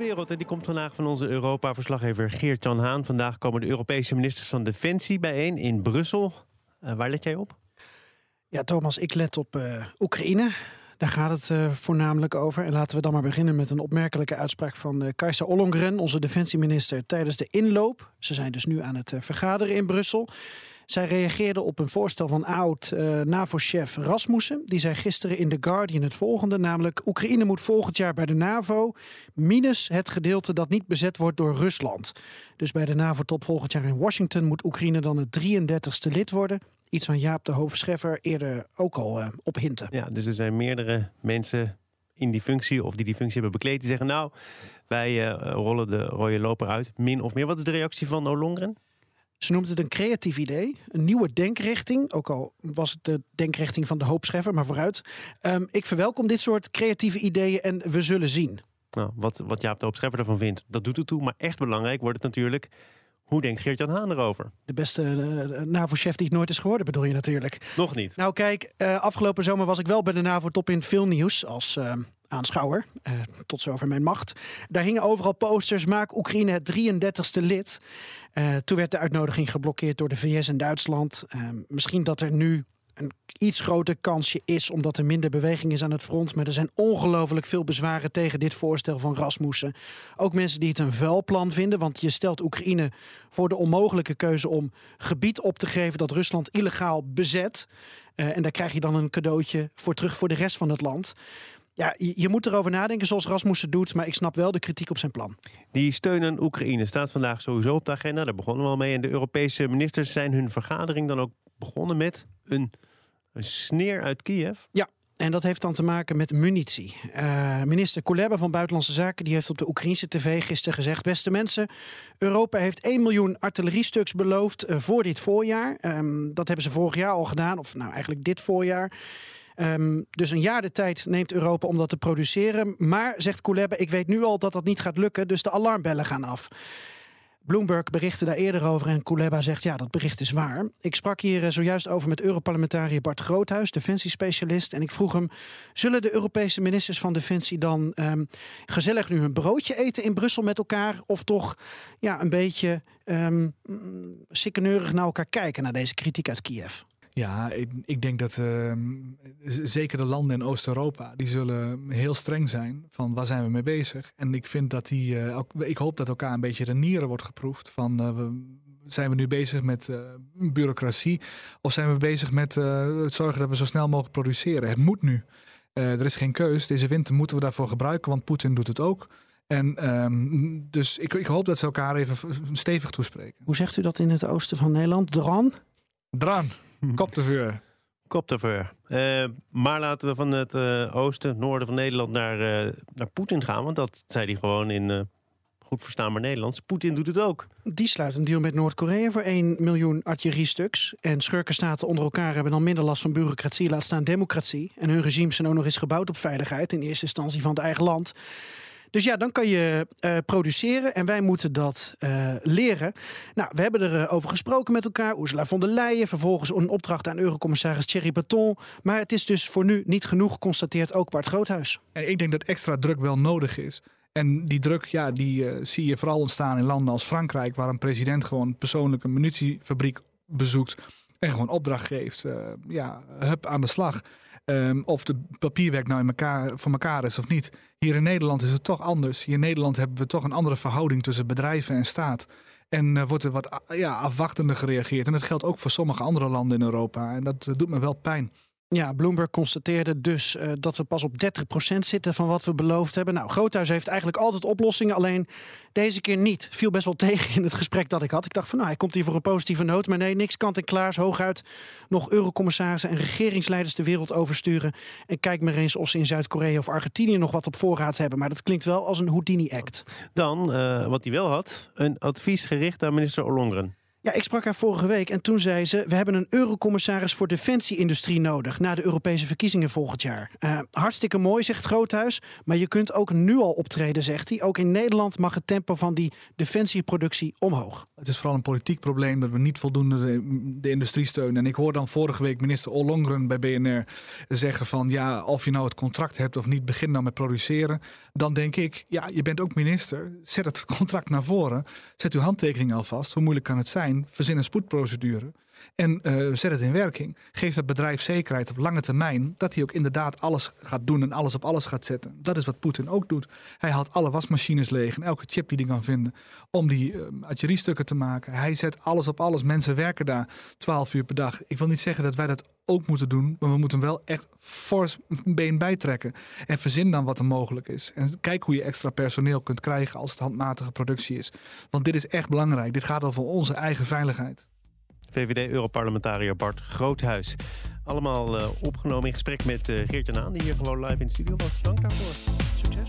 Wereld en die komt vandaag van onze Europa-verslaggever Geert-Jan Haan. Vandaag komen de Europese ministers van Defensie bijeen in Brussel. Eh, waar let jij op? Ja, Thomas, ik let op eh, Oekraïne. Daar gaat het eh, voornamelijk over. En laten we dan maar beginnen met een opmerkelijke uitspraak van uh, Kajsa Ollongren, onze defensieminister, tijdens de inloop. Ze zijn dus nu aan het vergaderen in Brussel. Zij reageerde op een voorstel van oud-NAVO-chef Rasmussen. Die zei gisteren in The Guardian het volgende, namelijk... Oekraïne moet volgend jaar bij de NAVO... minus het gedeelte dat niet bezet wordt door Rusland. Dus bij de NAVO-top volgend jaar in Washington... moet Oekraïne dan het 33ste lid worden. Iets van Jaap de Hoop Scheffer eerder ook al uh, op hinten. Ja, dus er zijn meerdere mensen in die functie... of die die functie hebben bekleed, die zeggen... nou, wij uh, rollen de rode loper uit, min of meer. Wat is de reactie van Ollongren? Ze noemt het een creatief idee, een nieuwe denkrichting. Ook al was het de denkrichting van de hoopscheffer, maar vooruit. Um, ik verwelkom dit soort creatieve ideeën en we zullen zien. Nou, wat, wat Jaap de Hoopscheffer ervan vindt, dat doet het toe. Maar echt belangrijk wordt het natuurlijk... Hoe denkt Geert-Jan Haan erover? De beste uh, NAVO-chef die het nooit is geworden, bedoel je natuurlijk. Nog niet. Nou kijk, uh, afgelopen zomer was ik wel bij de NAVO-top in veel nieuws als uh, aanschouwer. Uh, tot zover mijn macht. Daar hingen overal posters. Maak Oekraïne het 33ste lid. Uh, toen werd de uitnodiging geblokkeerd door de VS en Duitsland. Uh, misschien dat er nu een iets groter kansje is, omdat er minder beweging is aan het front. Maar er zijn ongelooflijk veel bezwaren tegen dit voorstel van Rasmussen. Ook mensen die het een vuilplan vinden, want je stelt Oekraïne voor de onmogelijke keuze om gebied op te geven dat Rusland illegaal bezet. En daar krijg je dan een cadeautje voor terug voor de rest van het land. Ja, je, moet erover nadenken zoals Rasmussen doet, maar ik snap wel de kritiek op zijn plan. Die steun aan Oekraïne staat vandaag sowieso op de agenda. Daar begonnen we al mee. En de Europese ministers zijn hun vergadering dan ook begonnen met een, een sneer uit Kiev. Ja, en dat heeft dan te maken met munitie. Uh, minister Kuleba van Buitenlandse Zaken die heeft op de Oekraïnse tv gisteren gezegd: Beste mensen, Europa heeft 1 miljoen artilleriestuks beloofd uh, voor dit voorjaar. Um, dat hebben ze vorig jaar al gedaan, of nou eigenlijk dit voorjaar. Um, dus een jaar de tijd neemt Europa om dat te produceren. Maar, zegt Kuleba, ik weet nu al dat dat niet gaat lukken, dus de alarmbellen gaan af. Bloomberg berichtte daar eerder over en Kuleba zegt ja, dat bericht is waar. Ik sprak hier zojuist over met Europarlementariër Bart Groothuis, defensiespecialist. En ik vroeg hem, zullen de Europese ministers van Defensie dan um, gezellig nu een broodje eten in Brussel met elkaar? Of toch ja, een beetje um, sikkeneurig naar elkaar kijken naar deze kritiek uit Kiev? Ja, ik, ik, denk dat uh, zeker de landen in Oost-Europa, die zullen heel streng zijn van waar zijn we mee bezig. En ik vind dat die, uh, ook, ik hoop dat elkaar een beetje de nieren wordt geproefd van uh, we, zijn we nu bezig met uh, bureaucratie of zijn we bezig met het zorgen dat we zo snel mogelijk produceren. Het moet nu. er is geen keus. Deze winter moeten we daarvoor gebruiken, want Poetin doet het ook. En um, dus ik, ik, hoop dat ze elkaar even stevig toespreken. Hoe zegt u dat in het oosten van Nederland? Dran? Dran. Kop te vuur. Kop te vuur. Uh, maar laten we van het uh, oosten, noorden van Nederland naar, uh, naar Poetin gaan. Want dat zei hij gewoon in goed verstaanbaar Nederlands. Poetin doet het ook. Die sluit een deal met Noord-Korea voor 1 miljoen artilleriestuks. En schurkenstaten onder elkaar hebben dan minder last van bureaucratie, laat staan democratie. En hun regimes zijn ook nog eens gebouwd op veiligheid. In eerste instantie van het eigen land. Dus ja, dan kan je uh, produceren en wij moeten dat uh, leren. Nou, we hebben erover uh, gesproken met elkaar. Ursula von der Leyen, vervolgens een opdracht aan Eurocommissaris Thierry Breton. Maar het is dus voor nu niet genoeg, constateert ook Bart Groothuis. En ik denk dat extra druk wel nodig is. En die druk, ja, die zie je vooral ontstaan in landen als Frankrijk, waar een president gewoon persoonlijk een munitiefabriek bezoekt en gewoon opdracht geeft. ja, hup aan de slag. Um, of de papierwerk nou in elkaar, voor elkaar is of niet. Hier in Nederland is het toch anders. Hier in Nederland hebben we toch een andere verhouding tussen bedrijven en staat. En uh, wordt er wat ja, afwachtender gereageerd. En dat geldt ook voor sommige andere landen in Europa. En dat uh, doet me wel pijn. Ja, Bloomberg constateerde dus uh, dat we pas op 30% zitten van wat we beloofd hebben. Nou, Groothuis heeft eigenlijk altijd oplossingen, alleen deze keer niet. Viel best wel tegen in het gesprek dat ik had. Ik dacht van nou, hij komt hier voor een positieve noot. Maar nee, niks kant en klaars. Hooguit nog eurocommissarissen en regeringsleiders de wereld oversturen. En kijk maar eens of ze in Zuid-Korea of Argentinië nog wat op voorraad hebben. Maar dat klinkt wel als een Houdini-act. Dan, uh, wat hij wel had, een advies gericht aan minister Ollongren. Ja, ik sprak haar vorige week en toen zei ze: We hebben een eurocommissaris voor defensieindustrie nodig na de Europese verkiezingen volgend jaar. Uh, hartstikke mooi, zegt Groothuis. Maar je kunt ook nu al optreden, zegt hij. Ook in Nederland mag het tempo van die defensieproductie omhoog. Het is vooral een politiek probleem dat we niet voldoende de, industrie steunen. En ik hoor dan vorige week minister Ollongren bij BNR zeggen: van ja, of je nou het contract hebt of niet, begin dan met produceren. Dan denk ik: ja, je bent ook minister. Zet het contract naar voren. Zet uw handtekening alvast. Hoe moeilijk kan het zijn? Verzin een spoedprocedure en uh, zet het in werking. Geef dat bedrijf zekerheid op lange termijn dat hij ook inderdaad alles gaat doen en alles op alles gaat zetten. Dat is wat Poetin ook doet. Hij haalt alle wasmachines leeg en elke chip die hij kan vinden om die uh, artilleriestukken te maken. Hij zet alles op alles. Mensen werken daar 12 uur per dag. Ik wil niet zeggen dat wij dat ook moeten doen, maar we moeten wel echt fors een been bijtrekken. En verzin dan wat er mogelijk is. En kijk hoe je extra personeel kunt krijgen als het handmatige productie is. Want dit is echt belangrijk. Dit gaat over onze eigen veiligheid. VVD-Europarlementariër Bart Groothuis. Allemaal uh, opgenomen in gesprek met uh, Geert-Jan Aan, die hier gewoon live in de studio was. Dank daarvoor. Succes.